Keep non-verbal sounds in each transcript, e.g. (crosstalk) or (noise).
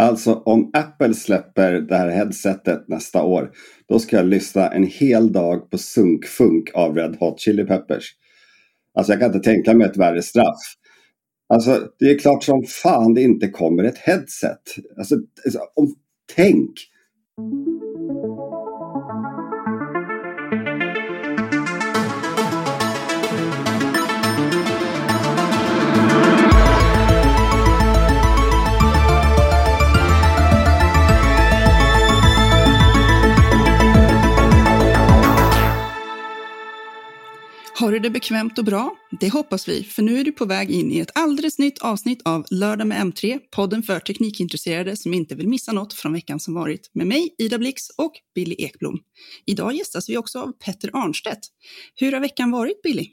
Alltså om Apple släpper det här headsetet nästa år, då ska jag lyssna en hel dag på sunkfunk av Red Hot Chili Peppers. Alltså jag kan inte tänka mig ett värre straff. Alltså det är klart som fan det inte kommer ett headset. Alltså, om, tänk! Har du det bekvämt och bra? Det hoppas vi, för nu är du på väg in i ett alldeles nytt avsnitt av Lördag med M3, podden för teknikintresserade som inte vill missa något från veckan som varit med mig, Ida Blix och Billy Ekblom. Idag gästas vi också av Petter Arnstedt. Hur har veckan varit, Billy?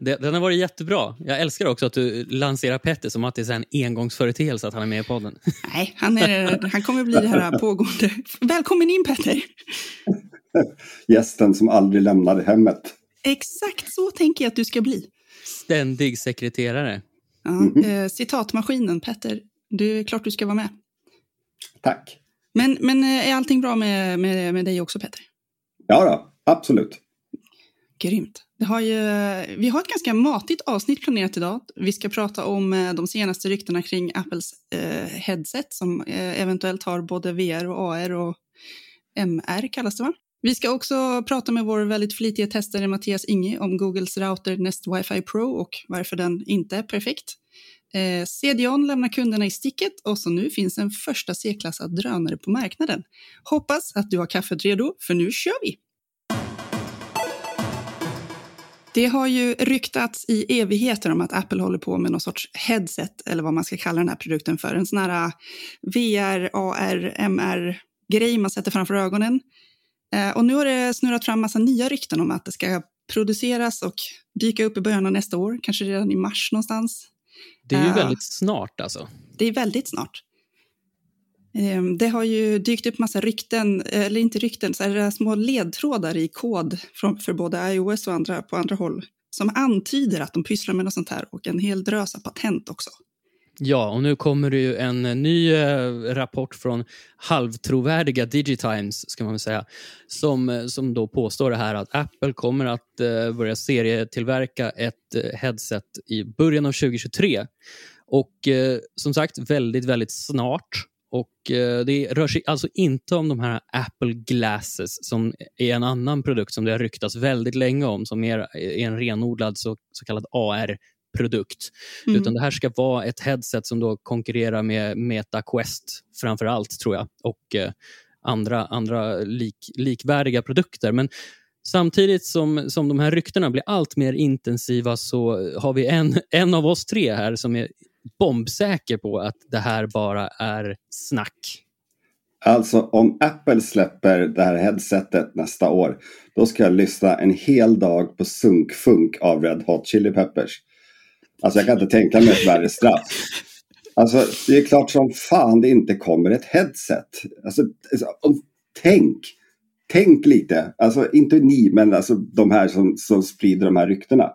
(laughs) Den har varit jättebra. Jag älskar också att du lanserar Petter som att det är en engångsföreteelse att han är med i podden. (laughs) Nej, han, är, han kommer bli det här pågående. Välkommen in Petter! (laughs) Gästen som aldrig lämnade hemmet. Exakt så tänker jag att du ska bli. Ständig sekreterare. Ja, mm. eh, citatmaskinen, Petter. Det är klart du ska vara med. Tack. Men, men eh, är allting bra med, med, med dig också, Petter? Ja, då, absolut. Grymt. Det har ju, vi har ett ganska matigt avsnitt planerat idag. Vi ska prata om eh, de senaste ryktena kring Apples eh, headset som eh, eventuellt har både VR och AR och MR kallas det va? Vi ska också prata med vår väldigt flitiga testare Mattias Inge om Googles router Nest Wifi Pro och varför den inte är perfekt. Eh, CDON lämnar kunderna i sticket och så nu finns en första C-klassad drönare på marknaden. Hoppas att du har kaffet redo, för nu kör vi! Det har ju ryktats i evigheter om att Apple håller på med någon sorts headset, eller vad man ska kalla den här produkten för. En sån här VR, AR, MR-grej man sätter framför ögonen Eh, och nu har det snurrat fram massa nya rykten om att det ska produceras och dyka upp i början av nästa år, kanske redan i mars någonstans. Det är ju uh, väldigt snart alltså. Det är väldigt snart. Um, det har ju dykt upp massa rykten, eller inte rykten, så här små ledtrådar i kod för både iOS och andra på andra håll som antyder att de pysslar med något sånt här och en hel drös av patent också. Ja, och nu kommer det ju en eh, ny eh, rapport från halvtrovärdiga Digitimes, ska man väl säga, som, eh, som då påstår det här att Apple kommer att eh, börja serietillverka ett headset i början av 2023. Och som sagt, väldigt, väldigt snart. Och Det rör sig alltså inte om de här Apple Glasses som är en annan produkt som det har ryktats väldigt länge om, som är, är en renodlad så, så kallad AR produkt. Mm. Utan det här ska vara ett headset som då konkurrerar med Meta Quest framför allt, tror jag, och eh, andra, andra lik, likvärdiga produkter. Men samtidigt som, som de här ryktena blir allt mer intensiva så har vi en, en av oss tre här som är bombsäker på att det här bara är snack. Alltså om Apple släpper det här headsetet nästa år, då ska jag lyssna en hel dag på sunkfunk av Red Hot Chili Peppers. Alltså jag kan inte tänka mig ett värre straff. Alltså det är klart som fan det inte kommer ett headset. Alltså, alltså tänk, tänk lite. Alltså inte ni, men alltså de här som, som sprider de här ryktena.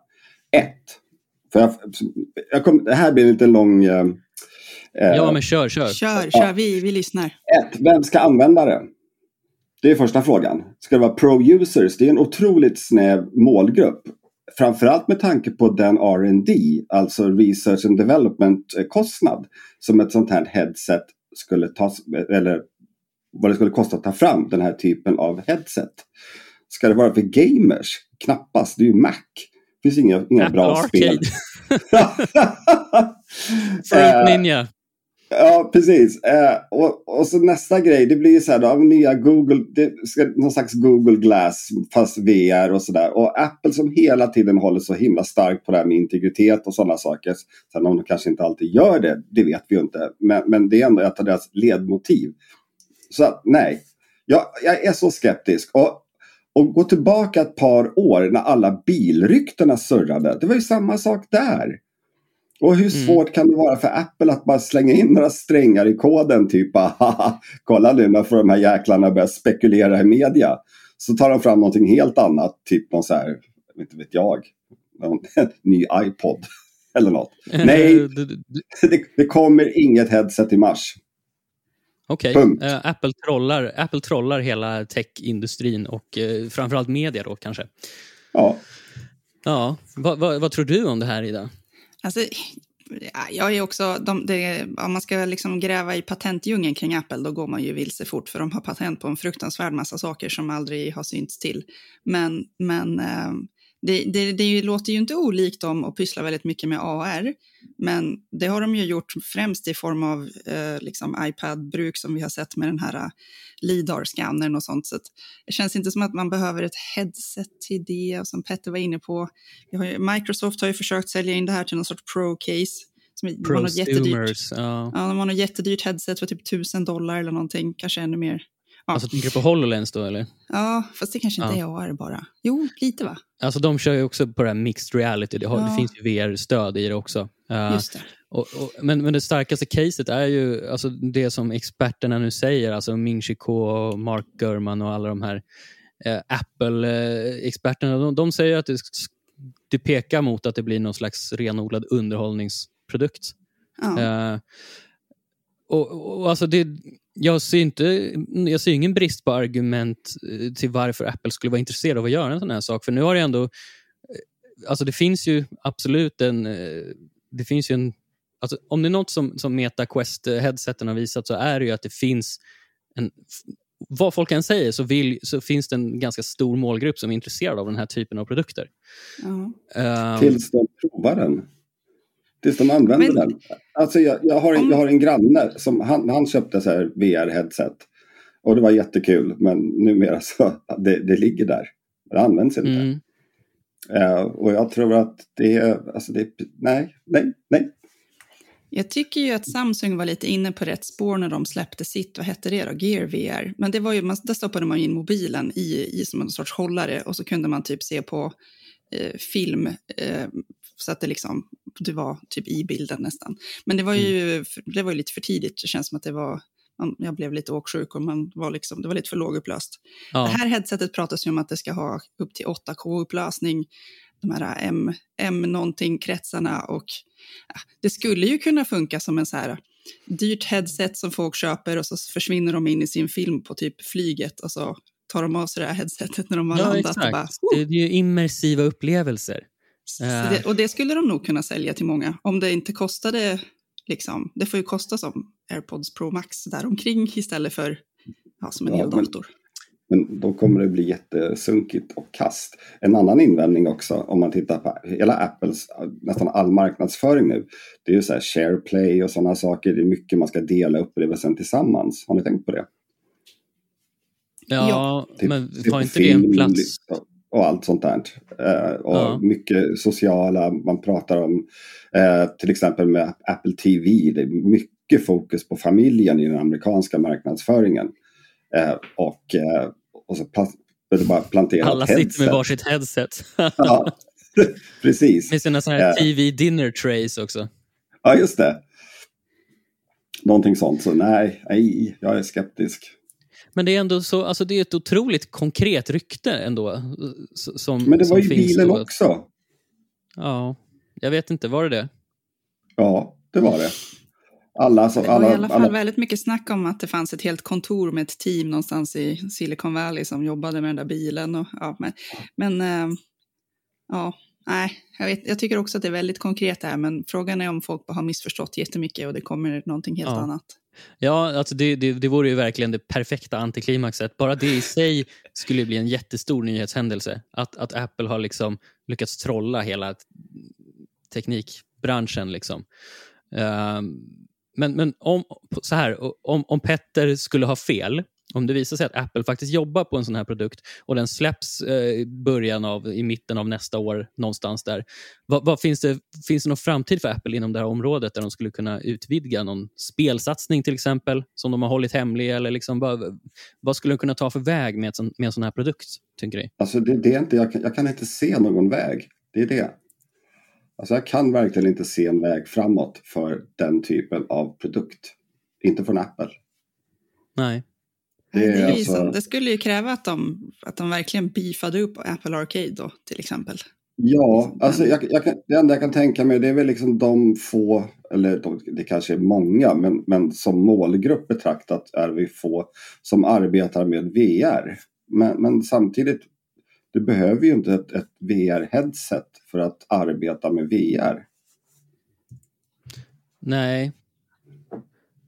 Ett. För jag, jag kom, det här blir en lite lång... Eh, ja, men kör, kör. Kör, kör. Vi, vi lyssnar. Ett. Vem ska använda det? Det är första frågan. Ska det vara pro-users? Det är en otroligt snäv målgrupp framförallt med tanke på den R&D, alltså research and development-kostnad som ett sånt här headset skulle ta, eller vad det skulle kosta att ta fram den här typen av headset. Ska det vara för gamers? Knappast, det är ju Mac. Det finns inga, inga bra Arcade. spel. (laughs) Fruit Ninja. Ja, precis. Eh, och, och så nästa grej, det blir ju så här då, nya Google, det ska, någon slags Google Glass fast VR och sådär. Och Apple som hela tiden håller så himla starkt på det här med integritet och sådana saker. Sen om de kanske inte alltid gör det, det vet vi ju inte. Men, men det är ändå ett av deras ledmotiv. Så nej, jag, jag är så skeptisk. Och, och gå tillbaka ett par år när alla bilryktena surrade. Det var ju samma sak där. Och hur mm. svårt kan det vara för Apple att bara slänga in några strängar i koden? Typ kolla nu när får de här jäklarna börja spekulera i media. Så tar de fram någonting helt annat, typ någon så här, inte vet jag, någon (laughs) ny iPod. (laughs) Eller något. (laughs) Nej, det, det kommer inget headset i mars. Okej, Punkt. Eh, Apple, trollar, Apple trollar hela techindustrin och uh, framförallt media då kanske. Ja, Ja, vad, vad, vad tror du om det här Ida? Alltså, jag är också, de, det, om man ska liksom gräva i patentdjungeln kring Apple, då går man ju vilse fort, för de har patent på en fruktansvärd massa saker som aldrig har synts till. Men, men eh, det, det, det låter ju inte olikt dem att pyssla väldigt mycket med AR, men det har de ju gjort främst i form av eh, liksom iPad-bruk som vi har sett med den här eh, LIDAR-scannern och sånt. Så det känns inte som att man behöver ett headset till det, och som Petter var inne på. Har Microsoft har ju försökt sälja in det här till någon sorts pro-case. Som de har något jättedyrt, Prosumers. Ja. ja, de har något jättedyrt headset för typ 1000 dollar eller någonting, kanske ännu mer. Ja, Alltså tänker du på HoloLens då eller? ja fast det kanske inte Ja. är AR bara. Jo, lite va? Alltså de kör ju också på det här mixed reality. Det, har, det Ja. finns ju VR-stöd i det också. Eh, Just det. och, och, men, men det starkaste caset är ju alltså det som experterna nu säger, alltså Ming Chi Kuo och Mark Gurman och alla de här eh, Apple-experterna. De, de säger att det, det pekar mot att det blir någon slags renodlad underhållningsprodukt. Ja. Eh, och, och alltså det, jag, ser inte, jag ser ingen brist på argument eh, till varför Apple skulle vara intresserad av att göra en sån här sak. För nu har det ändå... eh, Alltså det finns ju absolut en... eh, Det finns ju en alltså om det är något som, som Meta Quest-headseten har visat så är det ju att det finns en... Vad folk än säger så, vill, så finns det en ganska stor målgrupp som är intresserad av den här typen av produkter. Ja. Ehm, tills de provar den. Tills de använder Men- den. Alltså jag, jag, har en, jag har en granne som han, han köpte så här VR-headset. Och det var jättekul men numera så det, det ligger där. Det används inte. mm. Eh, och jag tror att det är, alltså det är, nej, nej, nej. Jag tycker ju att Samsung var lite inne på rätt spår när de släppte sitt, vad hette det då, Gear VR. Men det var ju, man, där stoppade man in mobilen i, i som en sorts hållare och så kunde man typ se på eh, film eh, så att det liksom, det var typ i bilden nästan. Men det var ju, det var ju lite för tidigt, det känns som att det var, man, jag blev lite åksjuk och man var liksom, det var lite för lågupplöst. ja. Det här headsetet pratas ju om att det ska ha upp till 8K-upplösning, de här M, M någonting kretsarna och ja, det skulle ju kunna funka som en så här dyrt headset som folk köper och så försvinner de in i sin film på typ flyget och så tar de av sig det här headsetet när de har ja, landat. Och, bara, exakt. Det är ju immersiva upplevelser. Det, och det skulle de nog kunna sälja till många om det inte kostade, liksom, det får ju kosta som AirPods Pro Max däromkring istället för ja, som en Ja, hel men- dator. Men då kommer det bli jättesunkigt och kast. En annan invändning också om man tittar på hela Apples nästan all marknadsföring nu. Det är ju så här SharePlay och sådana saker. Det är mycket man ska dela upplevelsen tillsammans. Har ni tänkt på det? Ja, Ja. Typ- men typ har inte det en plats? Och allt sånt där. Eh, och Ja. mycket sociala, man pratar om eh, till exempel med Apple TV. Det är mycket fokus på familjen i den amerikanska marknadsföringen. Eh, och, eh, och så bara planterat Alla sitter med varsitt headset. (laughs) Ja, (laughs) precis. Med sina såna här Ja. TV dinner trays också. Ja, just det. Någonting sånt. Så nej, nej, jag är skeptisk. Men det är ändå så, alltså det är ett otroligt konkret rykte ändå. Som, Men det som var ju finns bilen då. också. Ja, jag vet inte, var det det? Ja, det var det. Alla, så, Det var alla, i alla fall alla, väldigt mycket snack om att det fanns ett helt kontor med ett team någonstans i Silicon Valley som jobbade med den där bilen. Och, ja, men men eh, ja, nej, jag, vet, jag tycker också att det är väldigt konkret det här, men frågan är om folk har missförstått jättemycket och det kommer någonting helt Ja. annat. Ja, alltså det, det, det vore ju verkligen det perfekta antiklimaxet. Bara det i sig skulle bli en jättestor nyhetshändelse. Att, att Apple har liksom lyckats trolla hela teknikbranschen. Liksom. Ehm, men men om, så här, om, om Petter skulle ha fel, om det visar sig att Apple faktiskt jobbar på en sån här produkt och den släpps eh, i början av, i mitten av nästa år, någonstans där. Vad, vad finns, det, finns det någon framtid för Apple inom det här området där de skulle kunna utvidga någon spelsatsning till exempel, som de har hållit hemlig? Eller liksom, vad, vad skulle de kunna ta för väg med, sån, med en sån här produkt, tycker ni? alltså det, det är inte, jag, kan, jag kan inte se någon väg. Det är det. Alltså jag kan verkligen inte se en väg framåt för den typen av produkt. Inte från Apple. Nej. Det Det, är alltså- som, det skulle ju kräva att de, att de verkligen beefade upp Apple Arcade då, till exempel. Ja, alltså jag, jag kan, det enda jag kan tänka mig det är väl liksom de få, eller de, det kanske är många, men, men som målgrupp betraktat är vi få som arbetar med VR. Men, men samtidigt, du behöver ju inte ett, ett VR-headset för att arbeta med VR. Nej.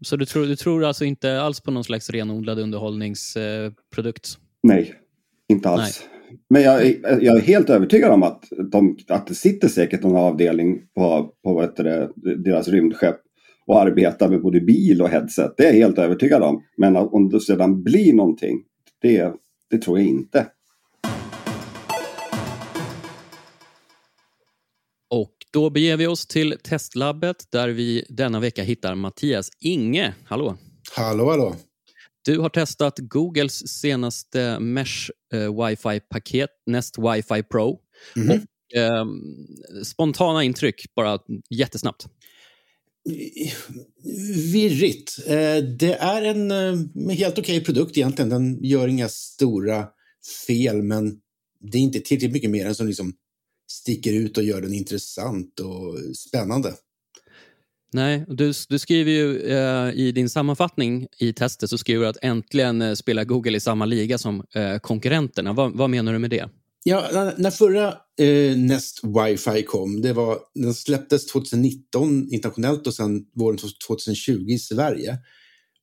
Så du tror, du tror alltså inte alls på någon slags renodlad underhållningsprodukt? Nej, inte alls. Nej. Men jag, jag, är helt övertygad om att, de, att det sitter säkert någon avdelning på, på vad det, deras rymdskepp och arbetar med både bil och headset. Det är jag helt övertygad om. Men om det sedan blir någonting, det, det tror jag inte. Då beger vi oss till testlabbet där vi denna vecka hittar Mattias Inge. Hallå! Hallå, hallå! Du har testat Googles senaste Mesh eh, wifi-paket, Nest Wifi Pro. Mm -hmm. och, eh, spontana intryck, bara jättesnabbt. Virrigt. Eh, det är en eh, helt okej okay produkt egentligen. Den gör inga stora fel, men det är inte tillräckligt mycket mer än som liksom sticker ut och gör den intressant och spännande. Nej, du, du skriver ju eh, i din sammanfattning i testet så skriver du att äntligen eh, spelar Google i samma liga som eh, konkurrenterna. Va, vad menar du med det? Ja, när, när förra eh, Nest Wifi kom, det var, den släpptes 2019 internationellt och sen våren 2020 i Sverige.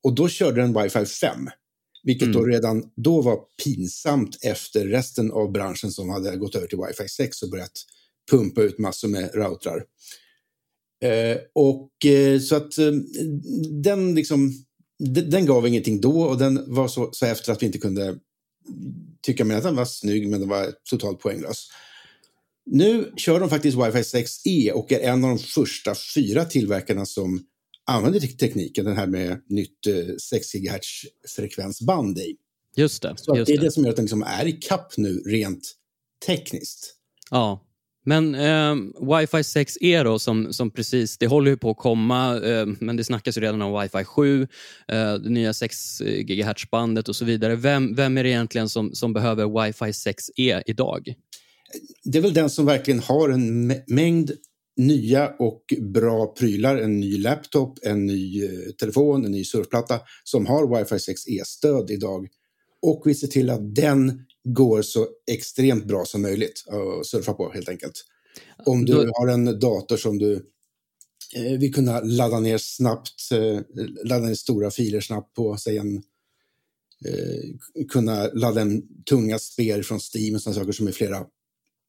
Och då körde den Wifi 5, vilket mm. då redan då var pinsamt efter resten av branschen som hade gått över till Wifi 6 och börjat pumpa ut massor med routrar. Eh, och eh, så att eh, den liksom, den gav ingenting då och den var så, så efter att vi inte kunde tycka med att den var snygg men den var totalt poänglös. Nu kör de faktiskt Wi-Fi 6E och är en av de första fyra tillverkarna som använder tekniken, den här med nytt 6 GHz frekvensband i. Just det. Så just det är det. det som gör att den liksom är i kapp nu rent tekniskt. Ja, men eh, Wi-Fi 6E då, som, som precis, det håller ju på att komma, eh, men det snackas ju redan om Wi-Fi 7, eh, det nya 6 GHz-bandet och så vidare. Vem, vem är det egentligen som, som behöver Wi-Fi 6E idag? Det är väl den som verkligen har en mängd nya och bra prylar, en ny laptop, en ny eh, telefon, en ny surfplatta som har Wi-Fi 6E-stöd idag och vi ser till att den går så extremt bra som möjligt att surfa på helt enkelt. Om du Då... har en dator som du eh, vill kunna ladda ner snabbt, eh, ladda ner stora filer snabbt på, säg en eh, kunna ladda en tunga spel från Steam och sådana saker som är flera,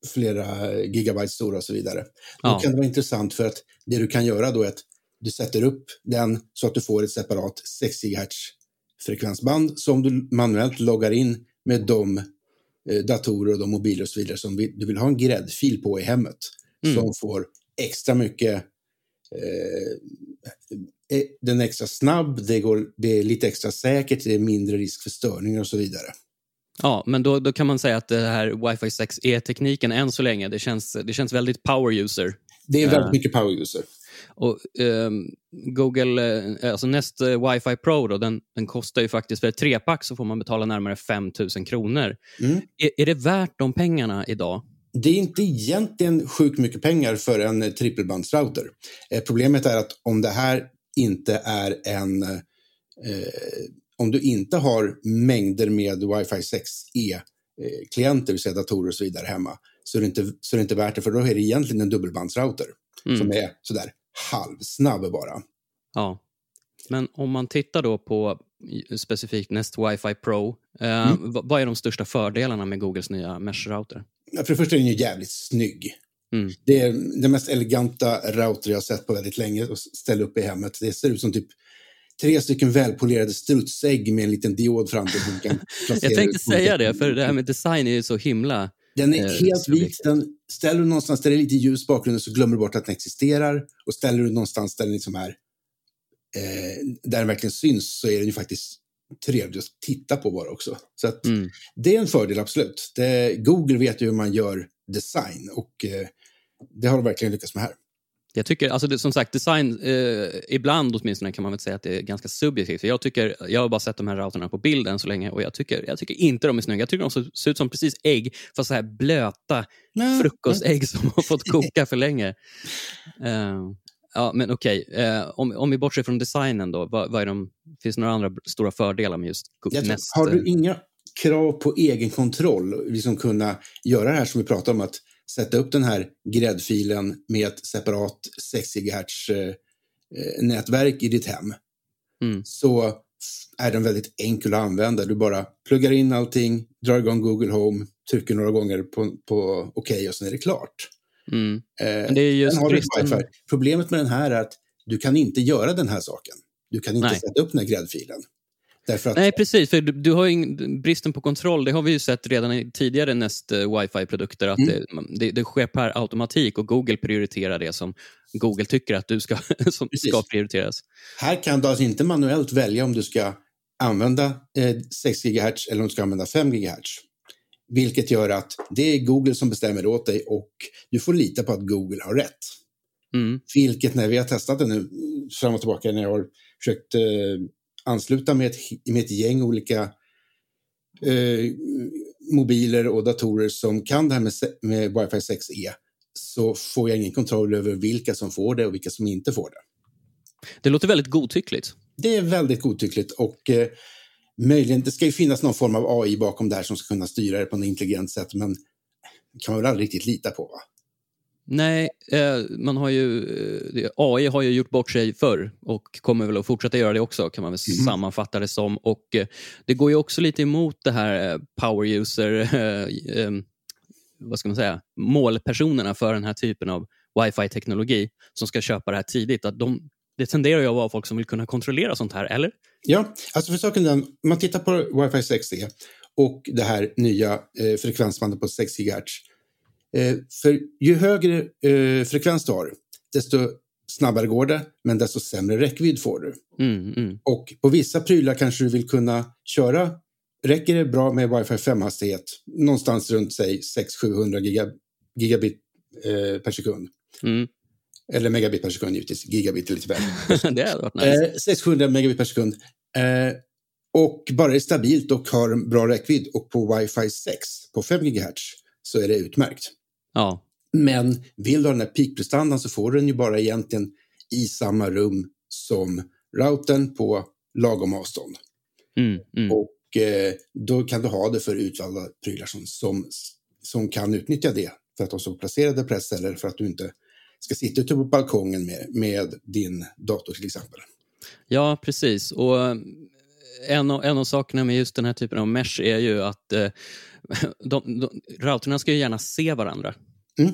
flera gigabyte stora och så vidare. Ja. Då kan det vara intressant för att det du kan göra då är att du sätter upp den så att du får ett separat 6 GHz frekvensband som du manuellt loggar in med de Eh, datorer och de mobiler och så vidare som du vill ha en gräddfil på i hemmet. Mm. Som får extra mycket eh, eh, den är extra snabb, det, går, det är lite extra säkert, det är mindre risk för störningar och så vidare. Ja, men då, då kan man säga att det här Wi-Fi 6E-tekniken än så länge, det känns, det känns väldigt power user. Det är väldigt uh, mycket power user. Och, eh, Google, eh, alltså Nest eh, Wi-Fi Pro, då, den, den, kostar ju faktiskt, för ett trepack så får man betala närmare 5 000 kronor. Mm. Är, är det värt de pengarna idag? Det är inte egentligen sjukt mycket pengar för en trippelbandsrouter. Eh, problemet är att om det här inte är en... Eh, om du inte har mängder med Wi-Fi 6E-klienter, det vill säga datorer och så vidare hemma, så är, det inte, så är det inte värt det, för då är det egentligen en dubbelbandsrouter mm. som är sådär halvsnabb bara. Ja. Men om man tittar då på specifikt Nest Wi-Fi Pro, eh, mm. vad är de största fördelarna med Googles nya Mesh-router? För det första är den ju jävligt snygg. Mm. Det är den mest eleganta router jag har sett på väldigt länge att ställa upp i hemmet. Det ser ut som typ tre stycken välpolerade strutsägg med en liten diod framför. (laughs) jag tänkte säga det, för det här med design är ju så himla den är eh, helt vit. Den, ställer du någonstans där det är lite ljus bakgrunden så glömmer du bort att den existerar. Och ställer du någonstans där den liksom är, eh, där den verkligen syns så är den ju faktiskt trevlig att titta på bara också. Så att, mm. det är en fördel, absolut. Det, Google vet ju hur man gör design och eh, det har de verkligen lyckats med här. Jag tycker, alltså det, som sagt, design, eh, ibland åtminstone kan man väl säga att det är ganska subjektivt. Jag, tycker, jag har bara sett de här routerna på bilden så länge och jag tycker, jag tycker inte de är snygga. Jag tycker de ser ut som precis ägg, fast så här blöta Nej. frukostägg (laughs) som har fått koka för länge. Eh, ja, men okej, eh, om, om vi bortser från designen då, vad, vad är de, finns det några andra stora fördelar med just Nest? har du inga krav på egen kontroll, liksom kunna göra det här som vi pratar om, att sätta upp den här gräddfilen med ett separat 6 GHz eh, nätverk i ditt hem, Mm. så är den väldigt enkel att använda. Du bara pluggar in allting, drar igång Google Home, trycker några gånger på, på OK och sen är det klart. Mm. Eh, det är just har bristen... Problemet med den här är att du kan inte göra den här saken. Du kan inte Nej. sätta upp den här gräddfilen. Att Nej, precis. För du, du har ju ing- bristen på kontroll, det har vi ju sett redan i tidigare Nest eh, wifi-produkter, att Mm. det, det, det sker per automatik och Google prioriterar det som Google tycker att du ska, (laughs) som Precis. ska prioriteras. Här kan du alltså inte manuellt välja om du ska använda eh, 6 GHz eller om du ska använda 5 GHz. Vilket gör att det är Google som bestämmer åt dig och du får lita på att Google har rätt. Mm. Vilket när vi har testat det nu fram och tillbaka när jag har försökt eh, ansluta med ett, med ett gäng olika eh, mobiler och datorer som kan det här med, med Wi-Fi 6E så får jag ingen kontroll över vilka som får det och vilka som inte får det. Det låter väldigt godtyckligt. Det är väldigt godtyckligt och eh, möjligen, det ska ju finnas någon form av AI bakom det här som ska kunna styra det på något intelligent sätt, men det kan man väl aldrig riktigt lita på? Va? Nej, eh, man har ju, eh, AI har ju gjort bort sig förr och kommer väl att fortsätta göra det också, kan man väl Mhm. sammanfatta det som. Och eh, Det går ju också lite emot det här power user, (laughs) vad ska man säga, målpersonerna för den här typen av wifi-teknologi som ska köpa det här tidigt. Att de, det tenderar ju att vara folk som vill kunna kontrollera sånt här, eller? Ja, alltså för saken den, man tittar på Wi-Fi 6E och det här nya eh, frekvensbandet på 6 GHz. Eh, för ju högre eh, frekvens du har, desto snabbare går det, men desto sämre räckvidd får du. Mm, mm. Och på vissa prylar kanske du vill kunna köra, räcker det bra med Wi-Fi 5-hastighet, någonstans runt säg 600-700 giga, gigabit eh, per sekund. Mm. Eller megabit per sekund givetvis, gigabit är lite väl. (laughs) det hade varit nice. Eh, 600 megabit per sekund. Eh, och bara är stabilt och har en bra räckvidd och på Wi-Fi 6 på 5 GHz så är det utmärkt. Ja. Men vill du ha den här peakprestandan så får du den ju bara egentligen i samma rum som routern på lagom avstånd. Mm, mm. Och eh, då kan du ha det för utvalda prylar som, som, som kan utnyttja det för att de står placerade på rätt ställe eller för att du inte ska sitta ute på balkongen med, med din dator till exempel. Ja, precis. Och en av, en av sakerna med just den här typen av mesh är ju att eh, (laughs) de, de, routerna ska ju gärna se varandra. Mm.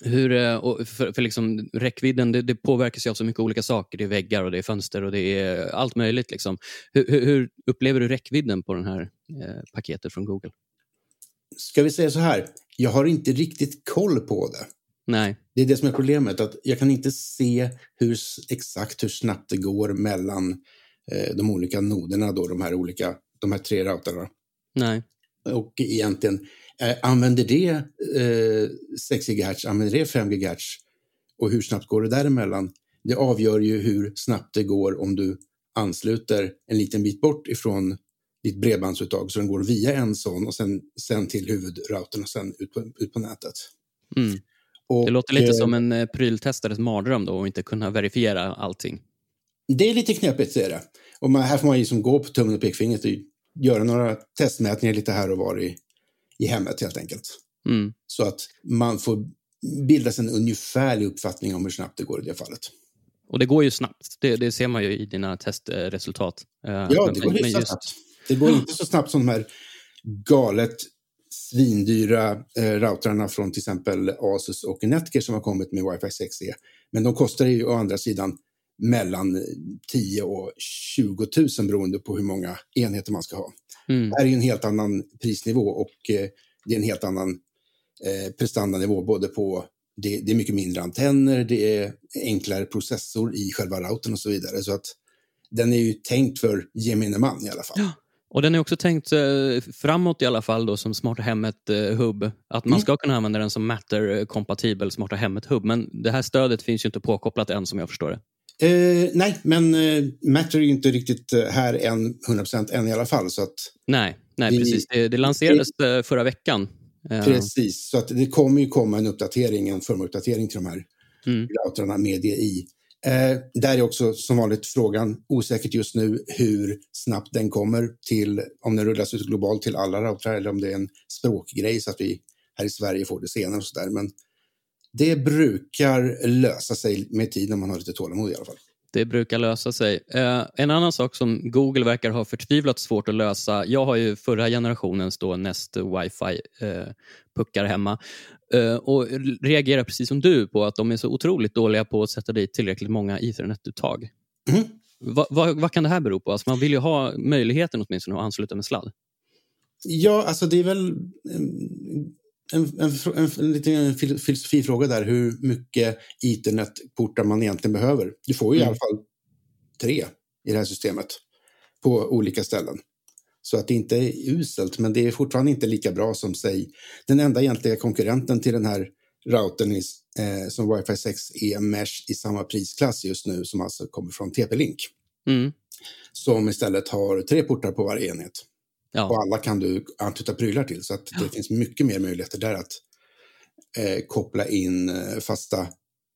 Hur, eh, och för, för liksom räckvidden det, det påverkas ju av så mycket olika saker. Det är väggar och det är fönster och det är allt möjligt. Liksom. Hur, hur, upplever du räckvidden på det här eh, paketet från Google? Ska vi säga så här, jag har inte riktigt koll på det. Nej. Det är det som är problemet, att jag kan inte se hur, exakt hur snabbt det går mellan de olika noderna, då, de här olika, de här tre routerna. Nej. Och egentligen, eh, använder det eh, 6 GHz, använder det 5 GHz och hur snabbt går det däremellan? Det avgör ju hur snabbt det går om du ansluter en liten bit bort ifrån ditt bredbandsuttag så den går via en sån och sen, sen till huvudroutern och sen ut på, ut på nätet. Mm. Och, Det låter lite eh, som en eh, pryltestares mardröm då och inte kunna verifiera allting. Det är lite knepigt, är det. Och man, här får man ju som gå på tummen och pekfingret och göra några testmätningar lite här och var i, i hemmet helt enkelt. Mm. Så att man får bilda sig en ungefärlig uppfattning om hur snabbt det går i det fallet. Och det går ju snabbt. Det, det ser man ju i dina testresultat. Eh, Ja, men- det går men hyfsat just- snabbt. Det går inte så snabbt som de här galet svindyra eh, routrarna från till exempel Asus och Netgear som har kommit med Wi-Fi 6E. Men de kostar ju å andra sidan mellan 10 och 20 000 beroende på hur många enheter man ska ha. Mm. Det här är en helt annan prisnivå och eh, det är en helt annan eh, prestandanivå både på det, det är mycket mindre antenner, det är enklare processor i själva routern och så vidare. Så att den är ju tänkt för gemene man i alla fall. Ja. Och den är också tänkt eh, framåt i alla fall då som smarta hemmet-hub. att man Mm. ska kunna använda den som Matter-kompatibel smarta hemmet-hub. Men det här stödet finns ju inte påkopplat än som jag förstår det. Eh, nej, men eh, Matter är ju inte riktigt eh, här än, 100% än i alla fall. Så att, Nej, nej Vi- precis. Det, det lanserades eh, förra veckan. Eh, Precis, så att det kommer ju komma en uppdatering, en firmware-uppdatering till de här Mm. routrarna med det i. Eh, där är också som vanligt frågan osäkert just nu hur snabbt den kommer till, om den rullas ut globalt till alla routrar eller om det är en språkgrej så att vi här i Sverige får det senare och så där. Men det brukar lösa sig med tid om man har lite tålamod i alla fall. Det brukar lösa sig. Eh, en annan sak som Google verkar ha förtvivlat svårt att lösa. Jag har ju förra generationens då Nest Wi-Fi-puckar hemma eh, och reagerar precis som du på att de är så otroligt dåliga på att sätta dit tillräckligt många Ethernet-uttag. Mhm. Va, va, vad kan det här bero på? Alltså man vill ju ha möjligheten åtminstone att ansluta med sladd. Ja, alltså det är väl en, en, en, en, en liten fil- filosofifråga där, hur mycket internetportar man egentligen behöver. Du får ju i Mm. alla fall tre i det här systemet på olika ställen. Så att det inte är uselt, men det är fortfarande inte lika bra som, säg, den enda egentliga konkurrenten till den här routern i, eh, som Wi-Fi 6 är Mesh i samma prisklass just nu, som alltså kommer från TP-Link, Mm. som istället har tre portar på varje enhet. Och Ja. alla kan du ansluta prylar till. Så att det finns mycket mer möjligheter där att eh, koppla in eh, fasta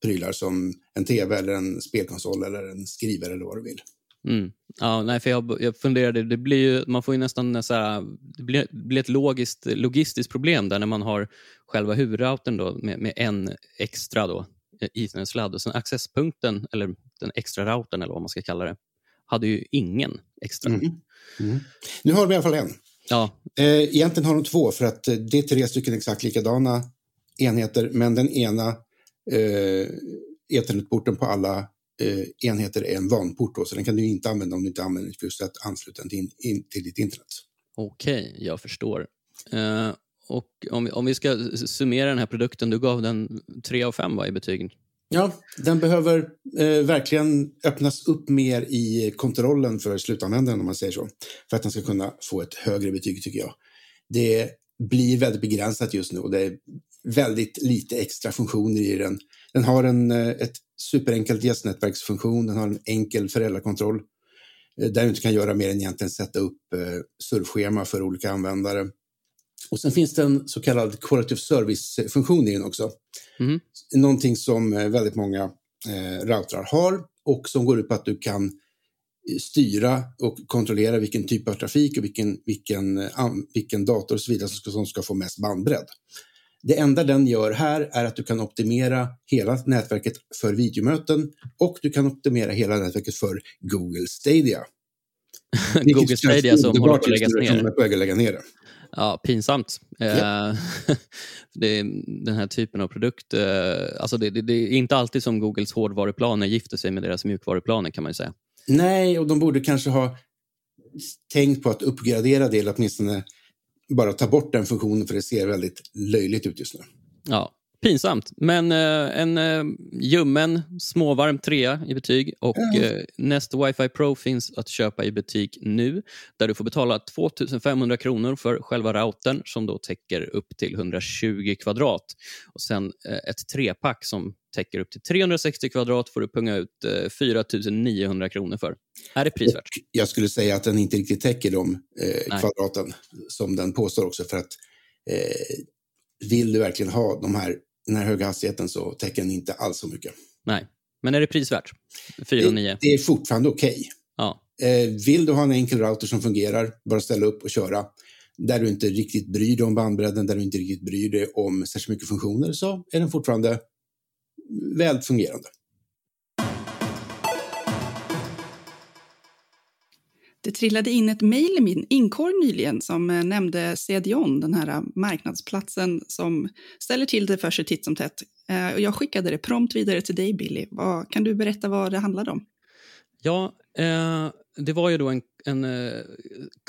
prylar som en tv eller en spelkonsol eller en skrivare eller vad du vill. Mm. Ja, nej, för jag, jag funderade, det blir ju, man får ju nästan så här, det blir, det blir ett logiskt, logistiskt problem där när man har själva huvudroutern då med, med en extra då, Ethernet-sladd och sen accesspunkten, eller den extra routern eller vad man ska kalla det, hade ju ingen extra. Mhm. Mm. Nu har vi i alla fall en. Ja, Eh, egentligen har de två för att eh, det är tre stycken exakt likadana enheter men den ena eh, Ethernetporten på alla eh, enheter är en vanport då, så den kan du inte använda om du inte använder den just att ansluta den till, in, till ditt internet. okej, jag förstår. Eh, och om, vi- om vi ska summera den här produkten, du gav den tre av fem va, i betyg? Ja, den behöver eh, verkligen öppnas upp mer i kontrollen för slutanvändaren om man säger så. För att den ska kunna få ett högre betyg tycker jag. Det blir väldigt begränsat just nu och det är väldigt lite extra funktioner i den. Den har en, eh, ett superenkelt gästnätverksfunktion, den har en enkel föräldrakontroll eh, där du inte kan göra mer än egentligen sätta upp eh, surfschema för olika användare. Och sen finns det en så kallad quality of service-funktion i den också. Mhm. Någonting som eh, väldigt många eh, routrar har och som går ut på att du kan eh, styra och kontrollera vilken typ av trafik och vilken, vilken, eh, vilken dator och så vidare som ska, som ska få mest bandbredd. Det enda den gör här är att du kan optimera hela nätverket för videomöten och du kan optimera hela nätverket för Google Stadia. (laughs) Google Stadia som håller på att läggas ner. på att lägga ner. Ja, pinsamt. Ja. Eh, (laughs) det är den här typen av produkt. eh, alltså det, det, det är inte alltid som Googles hårdvaruplaner gifter sig med deras mjukvaruplaner kan man säga. Nej, och de borde kanske ha tänkt på att uppgradera det eller åtminstone bara ta bort den funktionen för det ser väldigt löjligt ut just nu. Ja, pinsamt. Men eh, en eh, ljummen, småvarm trea i betyg och Ja. eh, Nest Wi-Fi Pro finns att köpa i butik nu där du får betala 2500 kronor för själva routern som då täcker upp till 120 kvadrat. Och sen eh, ett trepack som täcker upp till 360 kvadrat får du punga ut eh, 4900 kronor för. Är det prisvärt? Jag skulle säga att den inte riktigt täcker de eh, kvadraten som den påstår också för att eh, vill du verkligen ha de här, den här höga hastigheten så täcker den inte alls så mycket. Nej. Men är det prisvärt? 4 och 9? Det, det är fortfarande okej. Ja. Eh, vill du ha en enkel router som fungerar, bara ställa upp och köra, där du inte riktigt bryr dig om bandbredden, där du inte riktigt bryr dig om särskilt mycket funktioner, så är den fortfarande väl fungerande. Det trillade in ett mejl i min inkorg nyligen som eh, nämnde CDON, den här eh, marknadsplatsen som ställer till det för sig titt som tätt. Eh, och Jag skickade det prompt vidare till dig, Billy. Vad, kan du berätta vad det handlade om? Ja, eh, det var ju då en, en eh,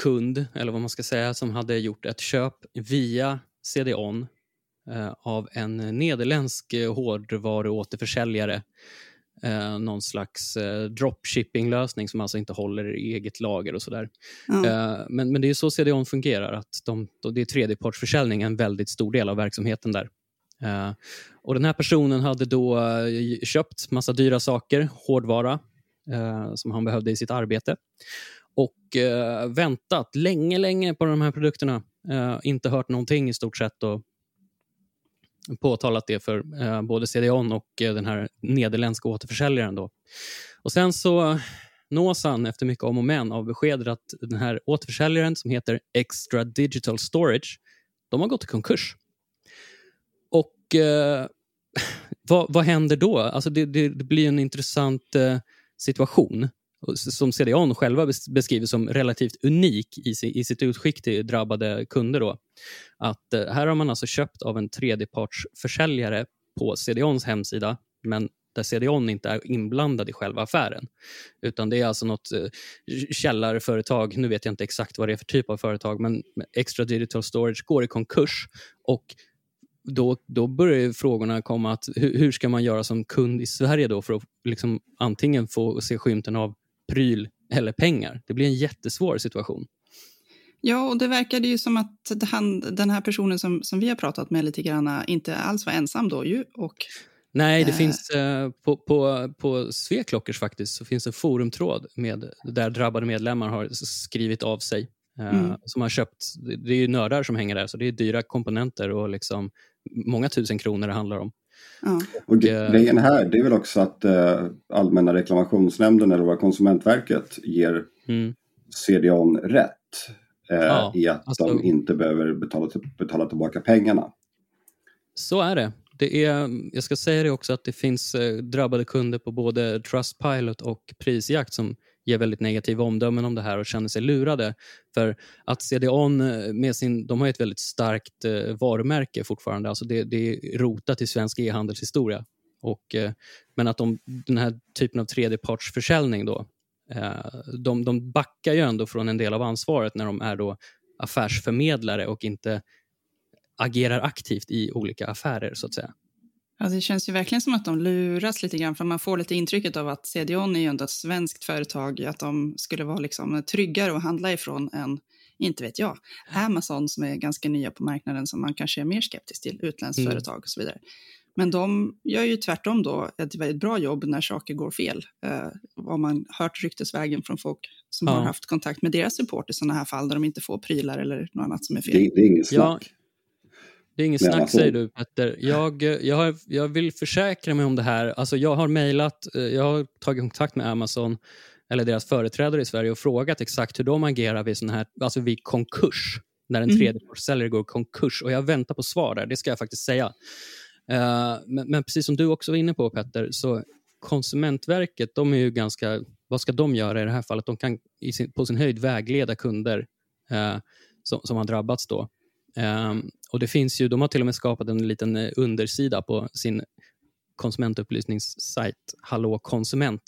kund, eller vad man ska säga, som hade gjort ett köp via CDON eh, av en nederländsk hårdvaruåterförsäljare eh, någon slags eh, dropshipping-lösning som alltså inte håller i eget lager och sådär. Ja. Eh, men, men det är så CDON fungerar, att de, de, det är tredjepartsförsäljning en väldigt stor del av verksamheten där. Eh, och Den här personen hade då eh, köpt massa dyra saker, hårdvara, eh, som han behövde i sitt arbete och eh, väntat länge, länge på de här produkterna. Inte hört någonting i stort sett och påtalat det för eh, både CDON och eh, den här nederländska återförsäljaren. Då. Och sen så nås han efter mycket om och men av beskedet att den här återförsäljaren som heter Extra Digital Storage, de har gått i konkurs. Och eh, (laughs) vad, vad händer då? Alltså det, det, det blir en intressant eh, situation som CDON själva beskriver som relativt unik i, sitt utskick till drabbade kunder. Då. Att eh, här har man alltså köpt av en tredjepartsförsäljare på CDONs hemsida, men där CDON inte är inblandad i själva affären. Utan det är alltså något eh, källarföretag, nu vet jag inte exakt vad det är för typ av företag, men Extra Digital Storage går i konkurs och då, då börjar ju frågorna komma att hur, hur ska man göra som kund i Sverige då för att liksom antingen få se skymten av pryl eller pengar? Det blir en jättesvår situation. Ja, och det verkade ju som att han, den här personen som, som vi har pratat med lite grann inte alls var ensam då ju. Och, Nej, det Eh. finns eh, på, på, på Sveklockers faktiskt så finns en forumtråd med, där drabbade medlemmar har skrivit av sig. Eh, Mm. Som har köpt, det det är ju nördar som hänger där, så det är dyra komponenter och liksom många tusen kronor det handlar om. Ja. Och eh, grejen här det är väl också att eh, Allmänna reklamationsnämnden eller vad Konsumentverket ger Mm. CDON rätt eh, Ja, i att alltså- de inte behöver betala, betala tillbaka pengarna. Så är det. det är, jag ska säga det också att det finns eh, drabbade kunder på både Trustpilot och Prisjakt som ger väldigt negativa omdömen om det här och känner sig lurade. För att CDON eh, med sin, de har ett väldigt starkt eh, varumärke fortfarande. Alltså det, det är rotat i svensk e-handelshistoria. Och, eh, men att de, den här typen av tredjepartsförsäljning då, de, de backar ju ändå från en del av ansvaret när de är då affärsförmedlare och inte agerar aktivt i olika affärer så att säga. Alltså det känns ju verkligen som att de luras lite grann, för man får lite intrycket av att CDON är ju ändå ett svenskt företag, att de skulle vara liksom tryggare att handla ifrån än, inte vet jag, Amazon som är ganska nya på marknaden som man kanske är mer skeptisk till, utländskt Mm. företag och så vidare. Men de gör ju tvärtom då ett väldigt bra jobb när saker går fel. Eh, vad man hört ryktesvägen från folk som Ja. har haft kontakt med deras support i sådana här fall där de inte får prylar eller något annat som är fel. Det, det är inget Ja, snack. Det är inget snack alltså- säger du Petter. Jag, jag, har, jag vill försäkra mig om det här. Alltså jag har mejlat, eh, jag har tagit kontakt med Amazon eller deras företrädare i Sverige och frågat exakt hur de agerar vid, sån här, alltså vid konkurs. När en Mm. tredjepartssäljare går konkurs. Och jag väntar på svar där, det ska jag faktiskt säga. Eh, men, men precis som du också var inne på Petter, så Konsumentverket, de är ju ganska, vad ska de göra i det här fallet? De kan sin, på sin höjd vägleda kunder eh, som, som har drabbats då. Ehm, och det finns ju, de har till och med skapat en liten eh, undersida på sin konsumentupplysningssajt Hallå konsument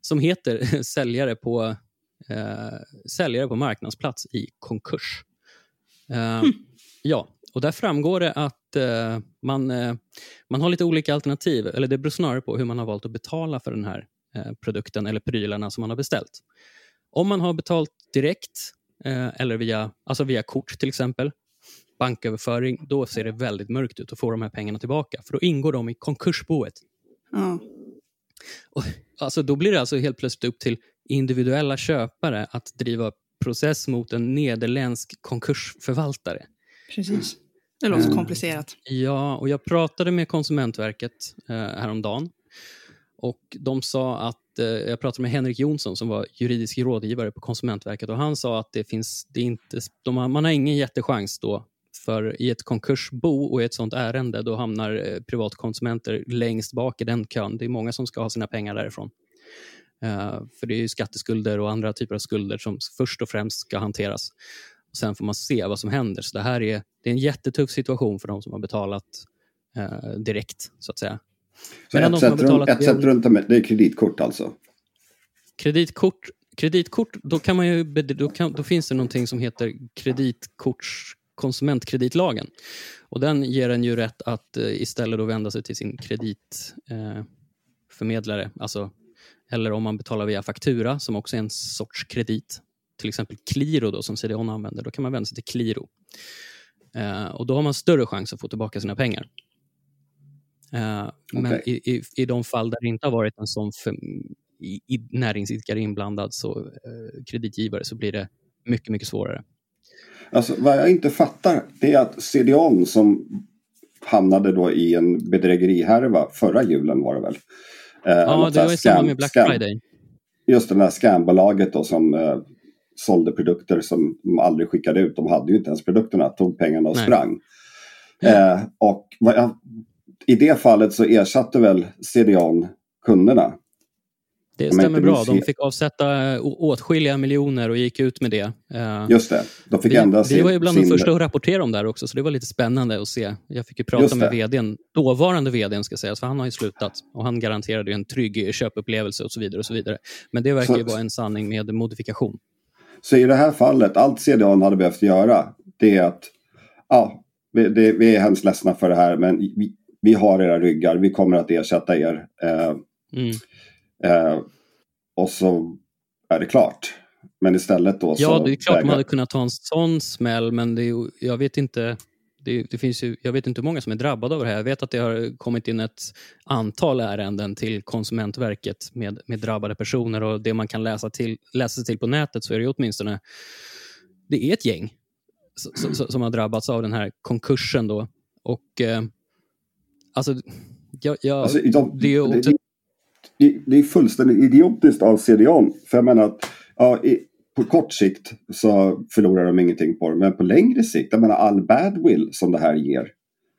som heter (laughs) säljare på, eh, säljare på marknadsplats i konkurs. Ehm, Ja, och där framgår det att eh, man, eh, man har lite olika alternativ, eller det beror snarare på hur man har valt att betala för den här eh, produkten eller prylarna som man har beställt. Om man har betalt direkt eh, eller via, alltså via kort till exempel, banköverföring, då ser det väldigt mörkt ut att få de här pengarna tillbaka. För då ingår de i konkursboet. Ja. Och, alltså, då blir det alltså helt plötsligt upp till individuella köpare att driva process mot en nederländsk konkursförvaltare. Precis. Det låter Mm. komplicerat. Ja, och jag pratade med Konsumentverket eh, häromdagen. Och de sa att, eh, jag pratade med Henrik Jonsson som var juridisk rådgivare på Konsumentverket och han sa att det finns, det inte, de har, man har ingen jättechans då för i ett konkursbo och i ett sånt ärende då hamnar eh, privatkonsumenter längst bak i den kön. Det är många som ska ha sina pengar därifrån. Eh, för det är ju skatteskulder och andra typer av skulder som först och främst ska hanteras. Och sen får man se vad som händer. Så det här är, det är en jättetuff situation för de som har betalat eh, direkt, så att säga. Så Medan ett de som har sätt, betalat ett sätt runt det, det är kreditkort alltså. Kreditkort, kreditkort då, kan man ju, då, kan, då finns det någonting som heter kreditkorts konsumentkreditlagen. Och den ger en ju rätt att eh, istället då vända sig till sin kreditförmedlare. Eh, alltså, eller om man betalar via faktura som också är en sorts kredit, till exempel Qliro då, som CDON använder, då kan man vända sig till Qliro. Eh, och då har man större chans att få tillbaka sina pengar. Eh, Men Okej. i, i, i de fall där det inte har varit en sån för, i, i näringsidkare inblandad, så eh, kreditgivare, så blir det mycket, mycket svårare. Alltså, vad jag inte fattar det är att CDON som hamnade då i en bedrägerihärva förra julen var det väl? Eh, Ja, det var i samband med Black scam- Friday. Just det där scambolaget då som eh, sålde produkter som de aldrig skickade ut. De hade ju inte ens produkterna, tog pengarna och Nej. sprang. Eh, och jag, i det fallet så ersatte väl CDON kunderna. Det stämmer bra. De fick avsätta å- åtskilliga miljoner och gick ut med det. Eh, Just det, de fick vi, ändra vi sin... var ju bland sin de första att rapportera om det här också, så det var lite spännande att se. Jag fick ju prata med vdn, dåvarande vdn ska sägas, för han har ju slutat. Och han garanterade ju en trygg köpupplevelse och så vidare. och så vidare. Men det verkar Så- ju vara en sanning med modifikation. Så i det här fallet, allt CDON hade behövt göra, det är att ja, vi, det, vi är hemskt ledsna för det här, men vi, vi har era ryggar, vi kommer att ersätta er. Eh, Mm. Eh, och så är det klart. Men istället då så... Ja, det är klart vägrar- hade kunnat ta en sån smäll, men det är, jag vet inte det, det finns ju, jag vet inte hur många som är drabbade av det här. Jag vet att det har kommit in ett antal ärenden till Konsumentverket med, med drabbade personer och det man kan läsa, till, läsa sig till på nätet så är det åtminstone det är ett gäng s- s- som har drabbats av den här konkursen. Då. Och eh, alltså, jag, jag, Alltså, de, det är ju det, det, är fullständigt idiotiskt av CDON. För jag menar att ja, i, på kort sikt så förlorar de ingenting på det. Men på längre sikt, jag menar all badwill som det här ger.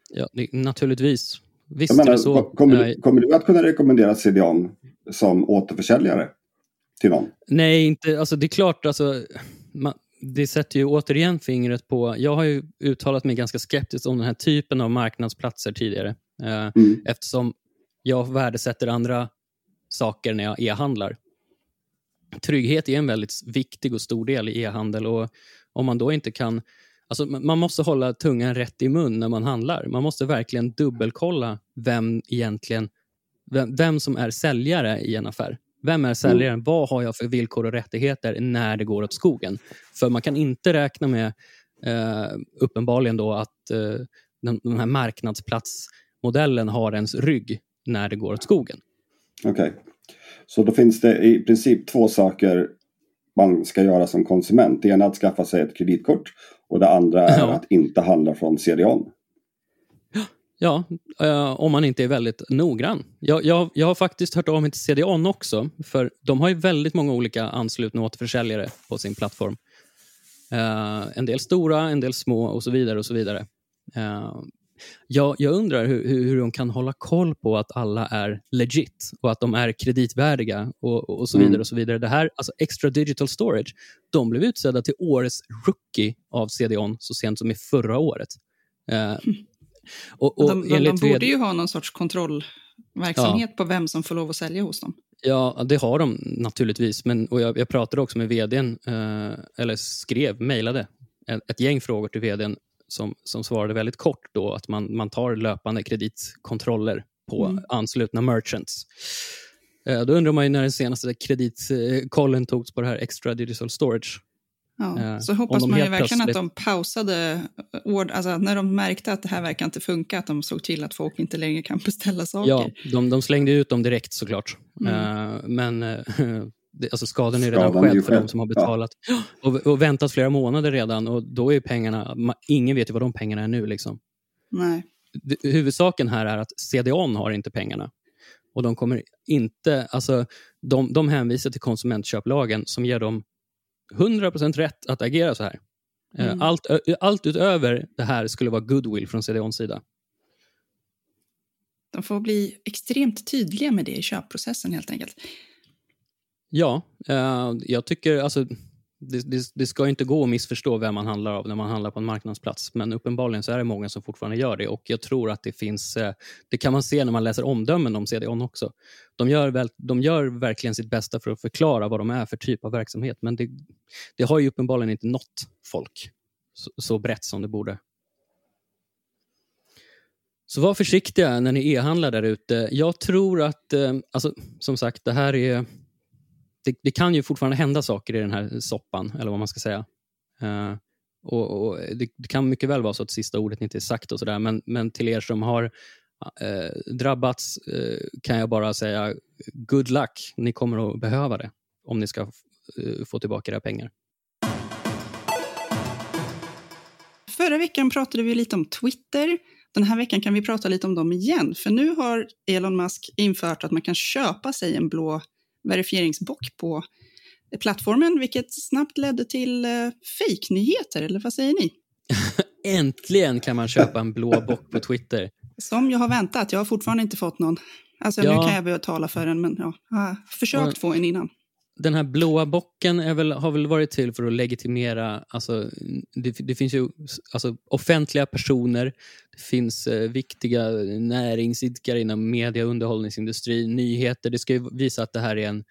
ja, det, naturligtvis. Visst Jag är menar, det så. kommer, du, kommer du att kunna rekommendera CDON som återförsäljare till någon? Nej, inte, alltså det är klart, alltså, man, det sätter ju återigen fingret på... Jag har ju uttalat mig ganska skeptiskt om den här typen av marknadsplatser tidigare. Eh, Mm. Eftersom jag värdesätter andra saker när jag e-handlar. Trygghet är en väldigt viktig och stor del i e-handel. och om man då inte kan... Alltså man måste hålla tungan rätt i mun när man handlar. Man måste verkligen dubbelkolla vem egentligen vem, vem som är säljare i en affär. Vem är säljaren? Vad har jag för villkor och rättigheter när det går åt skogen? För man kan inte räkna med, eh, uppenbarligen då, att eh, den, den här marknadsplatsmodellen har ens rygg när det går åt skogen. Okej. Så då finns det i princip två saker man ska göra som konsument. Det ena är att skaffa sig ett kreditkort och det andra är Ja. att inte handla från CDON. Ja, eh, om man inte är väldigt noggrann. Jag, jag, jag har faktiskt hört av mig till CDON också, för de har ju väldigt många olika anslutna återförsäljare på sin plattform. Eh, en del stora, en del små och så vidare. och så vidare. Eh, jag, jag undrar hur, hur, de kan hålla koll på att alla är legit och att de är kreditvärdiga och, och, så Mm. vidare. och så vidare. Det här, alltså Extra Digital Storage, de blev utsedda till årets rookie av CDON så sent som i förra året. Eh, och, och de, de, de borde ju ha någon sorts kontrollverksamhet på vem som får lov att sälja hos dem. Ja, det har de naturligtvis. Men, och jag, jag pratade också med vdn, eh, eller skrev, mejlade ett, ett gäng frågor till vdn som, som svarade väldigt kort då att man, man tar löpande kreditkontroller på Mm. anslutna merchants. Eh, då undrar man ju när den senaste kreditkollen togs på det här extra digital storage. Ja. Eh, så hoppas man ju verkligen att plötsligt- de pausade, ord, alltså när de märkte att det här verkar inte funka, att de såg till att folk inte längre kan beställa saker. Ja, de, de slängde ut dem direkt såklart. Mm. Eh, men eh, (laughs) alltså skadan är redan Skadan är ju skedd för de som har Ja. betalat (gasps) och, och väntat flera månader redan. Och då är pengarna, ingen vet ju vad de pengarna är nu. Liksom. Nej. Huvudsaken här är att CDON har inte pengarna. Och de kommer inte, alltså de, de hänvisar till konsumentköplagen som ger dem 100% rätt att agera så här. Eh, Mm. Allt, allt utöver det här skulle vara goodwill från CDONs sida. De får bli extremt tydliga med det i köpprocessen helt enkelt. Ja, eh, jag tycker alltså det, det, det ska inte gå att missförstå vem man handlar av när man handlar på en marknadsplats. Men uppenbarligen så är det många som fortfarande gör det. Och jag tror att det finns, eh, det kan man se när man läser omdömen om CDON också. De gör, väl, de gör verkligen sitt bästa för att förklara vad de är för typ av verksamhet. Men det, det har ju uppenbarligen inte nått folk så, så brett som det borde. Så var försiktiga när ni e-handlar där ute. Jag tror att, eh, alltså, som sagt, det här är... Det, det, kan ju fortfarande hända saker i den här soppan, eller vad man ska säga. Uh, och, och det, det, kan mycket väl vara så att sista ordet inte är sagt och sådär, men, men till er som har uh, drabbats uh, kan jag bara säga good luck. Ni kommer att behöva det om ni ska få tillbaka era pengar. Förra veckan pratade vi lite om Twitter. Den här veckan kan vi prata lite om dem igen, för nu har Elon Musk infört att man kan köpa sig en blå verifieringsbock på plattformen, vilket snabbt ledde till eh, fejknyheter, eller vad säger ni? (laughs) Äntligen kan man köpa en blå bock på Twitter. Som jag har väntat. Jag har fortfarande inte fått någon. Alltså ja. nu kan jag betala för den, men ja, jag har försökt få en innan den här blåa bocken väl, har väl varit till för att legitimera, alltså, det, det finns ju alltså, offentliga personer, det finns eh, viktiga näringsidkare inom media och underhållningsindustri, nyheter. Det ska visa att det här är en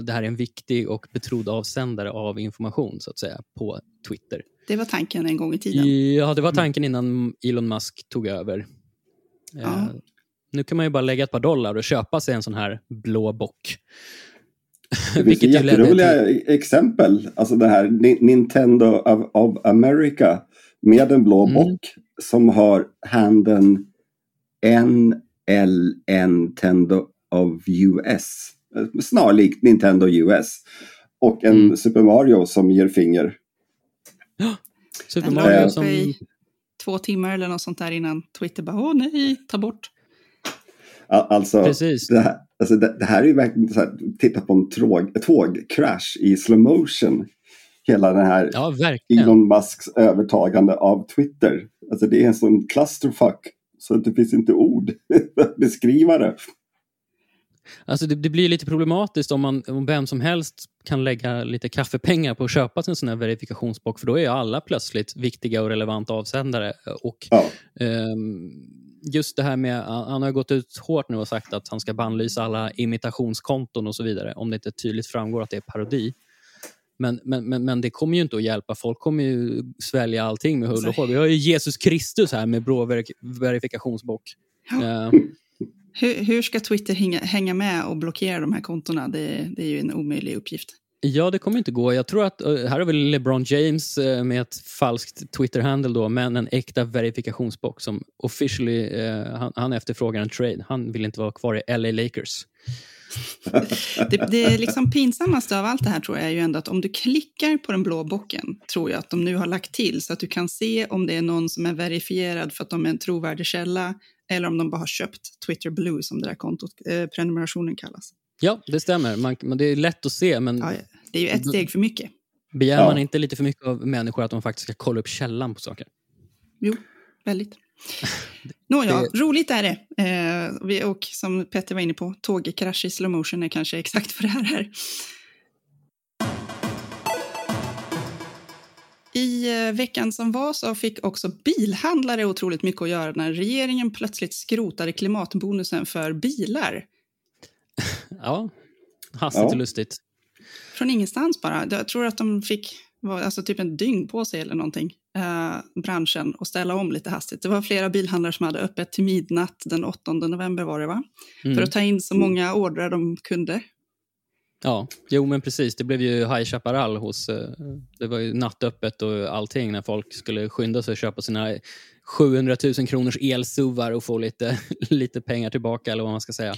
det här är en viktig och betrodd avsändare av information så att säga på Twitter. Det var tanken en gång i tiden. Ja, det var tanken innan Elon Musk tog över. Ja. Eh, nu kan man ju bara lägga ett par dollar och köpa sig en sån här blå bock. Det finns jätteroliga till... exempel. Alltså det här Nintendo of, of America med en blå mm. bock som har handen NL Nintendo of US. Snarlikt Nintendo US. Och en mm. Super Mario som ger finger. Ja, (gasps) Super Mario som... I två timmar eller något sånt där innan Twitter bara åh nej, ta bort. Alltså, Precis. Det, här, alltså det, det här är ju verkligen så här, titta på en tåg, tågcrash i slow motion. Hela den här ja, Elon Musks övertagande av Twitter. Alltså det är en sån clusterfuck så att det finns inte ord (laughs) att beskriva det. Alltså det, det, blir lite problematiskt om, man, om vem som helst kan lägga lite kaffepengar på att köpa en sån här verifikationsbock för då är alla plötsligt viktiga och relevanta avsändare. Och, ja. um, just det här med, han har gått ut hårt nu och sagt att han ska bannlysa alla imitationskonton och så vidare om det inte tydligt framgår att det är parodi. Men, men, men, men det kommer ju inte att hjälpa. Folk kommer ju svälja allting med hull och hår. Vi har ju Jesus Kristus här med blå verifikationsbock. Ja. Uh, hur, hur, ska Twitter hänga, hänga, med och blockera de här kontona? Det, det är ju en omöjlig uppgift. Ja, det kommer inte gå. Jag tror att eh, här har väl LeBron James eh, med ett falskt Twitter-handle då, men en äkta verifikationsbox som officially, eh, han, han efterfrågar en trade. Han vill inte vara kvar i LA Lakers. (laughs) det, det liksom pinsammaste av allt det här tror jag är ju ändå att om du klickar på den blå bocken, tror jag att de nu har lagt till så att du kan se om det är någon som är verifierad för att de är en trovärdig källa eller om de bara har köpt Twitter Blue som det där kontot, eh, prenumerationen kallas. Ja, det stämmer. Man, men det är lätt att se. Men ja, det är ju ett steg för mycket. Begär ja. man inte lite för mycket av människor att de faktiskt ska kolla upp källan på saker? Jo, väldigt. Nåja, det... roligt är det. Eh, vi, och som Petter var inne på, tågkrasch i slow motion är kanske exakt vad det här är. I eh, veckan som var så fick också bilhandlare otroligt mycket att göra när regeringen plötsligt skrotade klimatbonusen för bilar. Ja, hastigt och lustigt. Från ingenstans bara. Jag tror att de fick alltså typ en dygn på sig eller någonting, eh, branschen, och ställa om lite hastigt. Det var flera bilhandlare som hade öppet till midnatt den 8 november var det va? Mm. För att ta in så många ordrar de kunde. Ja, jo men precis. Det blev ju High Chaparral hos... Eh, det var ju nattöppet och allting när folk skulle skynda sig att köpa sina 700 000 kronors elsuvar och få lite, (laughs) lite pengar tillbaka eller vad man ska säga.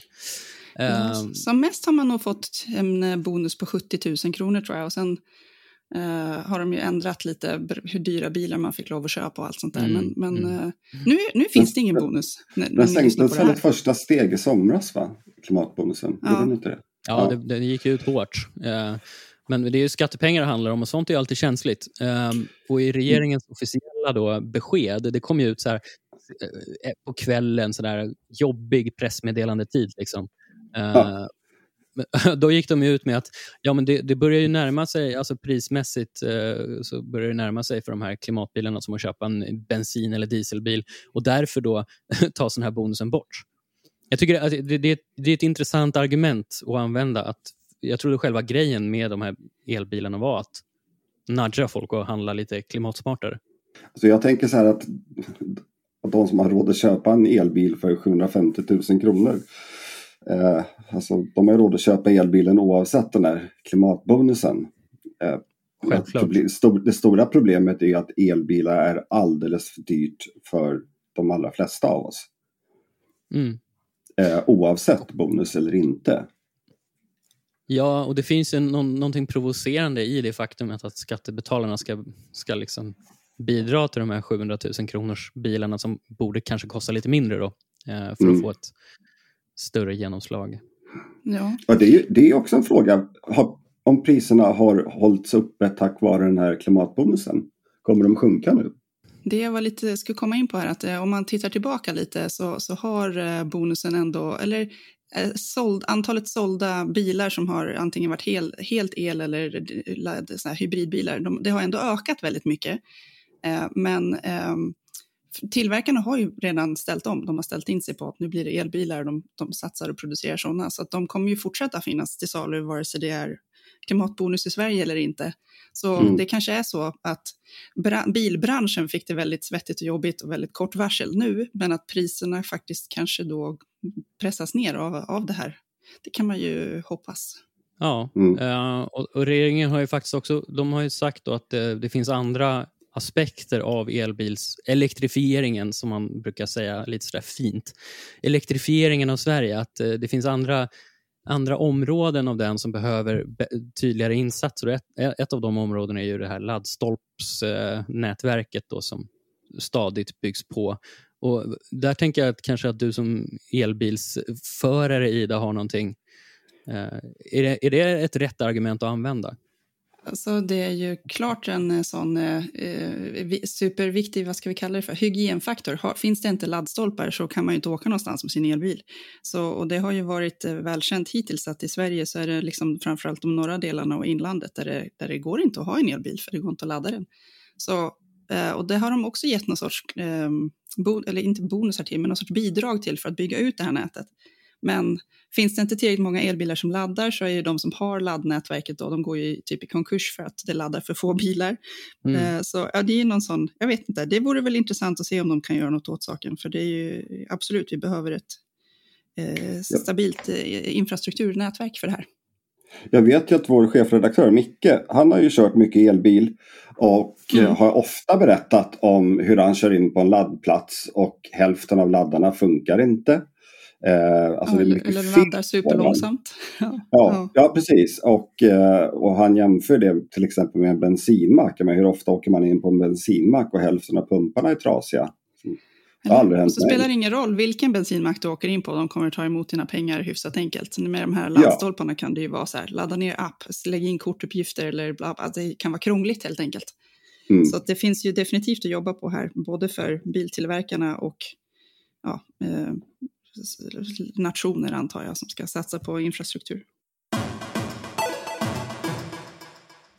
Um, som mest har man nog fått en bonus på 70 000 kronor tror jag. Och sen uh, har de ju ändrat lite hur dyra bilar man fick lov att köpa och allt sånt där. Mm, men, men uh, nu, nu finns det ingen bonus. Den sänktes väl ett första steg i somras va? Klimatbonusen, ja. det inte det? Ja, ja. Det, det, gick ut hårt. Uh, men det är ju skattepengar det handlar om och sånt är alltid känsligt. Um, och i regeringens officiella då besked, det kom ju ut så här på kvällen, så där jobbig pressmeddelandetid. Liksom. Ja. Uh, (laughs) då gick de ut med att ja, men det, det börjar ju närma sig, alltså prismässigt uh, så börjar det närma sig för de här klimatbilarna som att köpa en bensin eller dieselbil och därför då (laughs) tas den här bonusen bort. Jag tycker att det, det, det, är ett intressant argument att använda. Att jag trodde själva grejen med de här elbilarna var att nudga folk att handla lite klimatsmartare. Alltså jag tänker så här att att de som har råd att köpa en elbil för 750 000 kronor. Eh, alltså, de har råd att köpa elbilen oavsett den här klimatbonusen. Eh. Det stora problemet är att elbilar är alldeles för dyrt för de allra flesta av oss. Mm. Eh, oavsett bonus eller inte. Ja, och det finns ju någon, någonting provocerande i det faktumet att skattebetalarna ska, ska liksom bidra till de här 700 000 kronors bilarna som borde kanske kosta lite mindre då, eh, för Mm. att få ett större genomslag. Ja. Ja, det, är, det är också en fråga. Har, om priserna har hållits uppe tack vare den här klimatbonusen. Kommer de sjunka nu? Det jag var lite, skulle komma in på här, att eh, om man tittar tillbaka lite så, så har eh, bonusen ändå, eller eh, såld, antalet sålda bilar som har antingen varit hel, helt el eller såna här hybridbilar, de, det har ändå ökat väldigt mycket. Eh, men ehm, tillverkarna har ju redan ställt om. De har ställt in sig på att nu blir det elbilar och de, de satsar och producerar sådana. Så att de kommer ju fortsätta finnas till salu vare sig det är klimatbonus i Sverige eller inte. Så Mm. det kanske är så att bra- bilbranschen fick det väldigt svettigt och jobbigt och väldigt kort varsel nu, men att priserna faktiskt kanske då pressas ner av, av det här. Det kan man ju hoppas. Ja, Mm. eh, och, och regeringen har ju faktiskt också de har ju sagt då att det, det finns andra aspekter av elbilselektrifieringen som man brukar säga lite sådär fint. Elektrifieringen av Sverige, att eh, det finns andra, andra områden av den som behöver tydligare insatser. Ett, ett av de områdena är ju det här laddstolpsnätverket eh, då som stadigt byggs på. Och där tänker jag att kanske att du som elbilsförare Ida har någonting Eh, är, det, är det ett rätt argument att använda? Alltså det är ju klart en eh, sån eh, eh superviktig, vad ska vi kalla det för, hygienfaktor. Har, finns det inte laddstolpar så kan man ju inte åka någonstans med sin elbil. Så, och det har ju varit eh, välkänt hittills att i Sverige så är det liksom framförallt de norra delarna och inlandet där det, där det går inte att ha en elbil för det går inte att ladda den. Så, eh, och det har de också gett någon sorts, eh, bo, eller inte bonusar till, men någon sorts bidrag till för att bygga ut det här nätet. Men finns det inte tillräckligt många elbilar som laddar så är ju de som har laddnätverket då, de går ju typ i konkurs för att det laddar för få bilar. Mm. Eh, Så ja, det är någon sån, jag vet inte, det vore väl intressant att se om de kan göra något åt saken, för det är ju absolut, vi behöver ett eh, stabilt eh, infrastrukturnätverk för det här. Jag vet ju att vår chefredaktör Micke, han har ju kört mycket elbil och Mm. eh, har ofta berättat om hur han kör in på en laddplats och hälften av laddarna funkar inte. Eh, alltså Ja, det är eller laddar superlångsamt. (laughs) Ja, Ja, ja, precis. Och, eh, och han jämför det till exempel med en bensinmack. Men hur ofta åker man in på en bensinmack och hälften av pumparna är trasiga? Det har aldrig hänt så spelar det ingen roll vilken bensinmack du åker in på, de kommer ta emot dina pengar hyfsat enkelt. Med de här laddstolparna kan det ju vara så här, ladda ner app, lägg in kortuppgifter eller bla, bla. Det kan vara krångligt helt enkelt. Mm. Så att det finns ju definitivt att jobba på här, både för biltillverkarna och ja, eh, nationer antar jag som ska satsa på infrastruktur.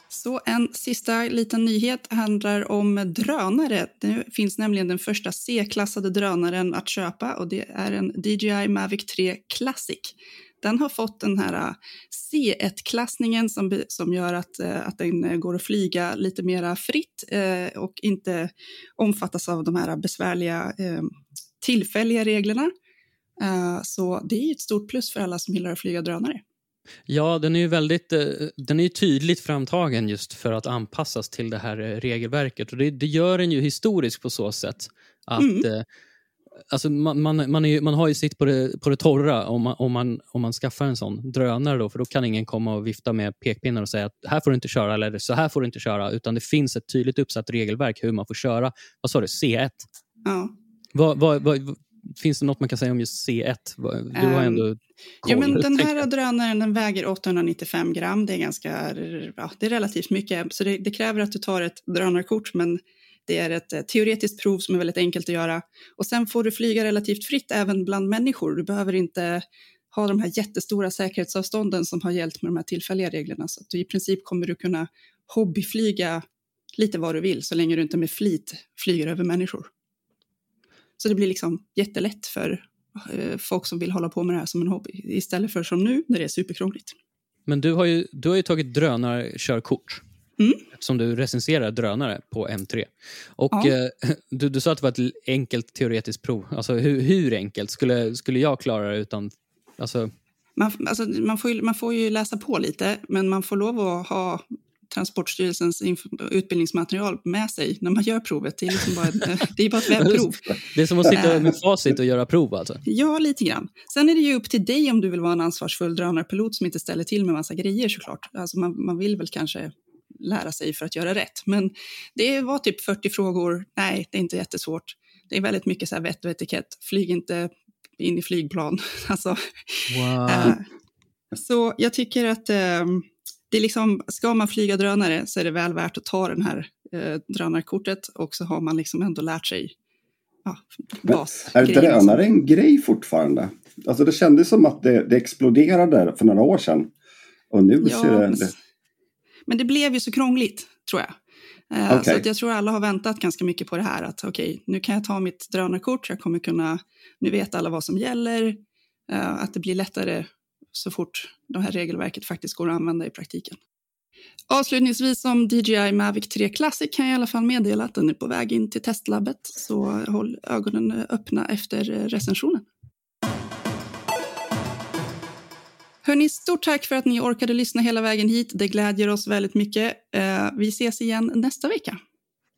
Så en sista liten nyhet handlar om drönare. Nu finns nämligen den första C-klassade drönaren att köpa och det är en DJI Mavic 3 Classic. Den har fått den här äh, C1-klassningen som, som gör att, äh, att den äh, går att flyga lite mera fritt eh, och inte omfattas av de här besvärliga eh, tillfälliga reglerna. Eh, så det är ju ett stort plus för alla som gillar att flyga drönare. Ja, den är ju väldigt eh, den är tydligt framtagen just för att anpassas till det här eh, regelverket. Och det, det gör den ju historisk på så sätt att Mm. alltså man, man, man, ju, man har ju sitt på det, på det torra om man, om, man, om man skaffar en sån drönare. Då, för då kan ingen komma och vifta med pekpinnar och säga att här får du inte köra eller så här får du inte köra. Utan det finns ett tydligt uppsatt regelverk hur man får köra. Vad sa du? C1? Ja. Vad, vad, vad, finns det något man kan säga om just C1? Vad- Du har ändå koll. Ja, men den här (laughs) jag. drönaren den väger 895 gram. Det är ganska ja, det är relativt mycket. Så det, det kräver att du tar ett drönarkort, men det är ett eh, teoretiskt prov som är väldigt enkelt att göra. Och sen får du flyga relativt fritt även bland människor. Du behöver inte ha de här jättestora säkerhetsavstånden som har gällt med de här tillfälliga reglerna. Så du i princip kommer du kunna hobbyflyga lite vad du vill så länge du inte med flit flyger över människor. Så det blir liksom jättelätt för eh, folk som vill hålla på med det här som en hobby istället för som nu när det är superkrångligt. Men du har ju, du har ju tagit drönarkörkort. Mm. som du recenserar drönare på M3. Och Ja. eh, (laughs) du, du sa att det var ett enkelt teoretiskt prov. Alltså hur, hur enkelt? Skulle, skulle jag klara det utan... Alltså, Man, alltså, man, får ju, man får ju läsa på lite, men man får lov att ha Transportstyrelsens utbildningsmaterial med sig när man gör provet. Det är, liksom bara, ett, (laughs) det är bara ett webbprov. det är som att sitta Äh. med facit och göra prov alltså. Ja, lite grann. Sen är det ju upp till dig om du vill vara en ansvarsfull drönarpilot som inte ställer till med massa grejer såklart. Alltså man, man vill väl kanske lära sig för att göra rätt. Men det var typ 40 frågor. Nej, det är inte jättesvårt. Det är väldigt mycket så här vett och etikett. Flyg inte in i flygplan. (laughs) Alltså, Wow. Eh, så jag tycker att eh, det är liksom, ska man flyga drönare så är det väl värt att ta den här eh, drönarkortet och så har man liksom ändå lärt sig ja, Men basgrejerna. Är drönare en grej fortfarande? Alltså det kändes som att det, det exploderade för några år sedan. Och nu Ja, ser det... men, det men det blev ju så krångligt, tror jag. Eh, Okej. Så att jag tror alla har väntat ganska mycket på det här. Att okej, nu kan jag ta mitt drönarkort, jag kommer kunna, nu vet alla vad som gäller. eh, att det blir lättare så fort det här regelverket faktiskt går att använda i praktiken. Avslutningsvis som DJI Mavic 3 Classic kan jag i alla fall meddela att den är på väg in till testlabbet. Så håll ögonen öppna efter eh, recensionen. Hörni, stort tack för att ni orkade lyssna hela vägen hit. Det glädjer oss väldigt mycket. Eh, Vi ses igen nästa vecka.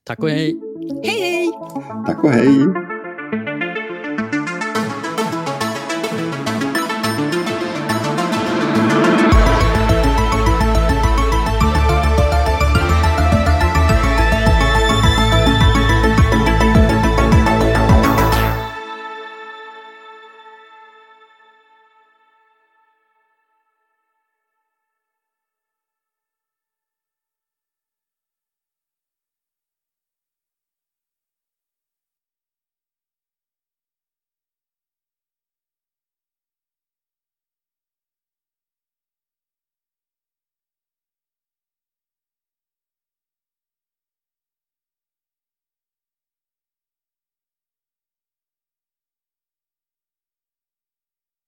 Tack och hej! Hej, hej! Tack och hej!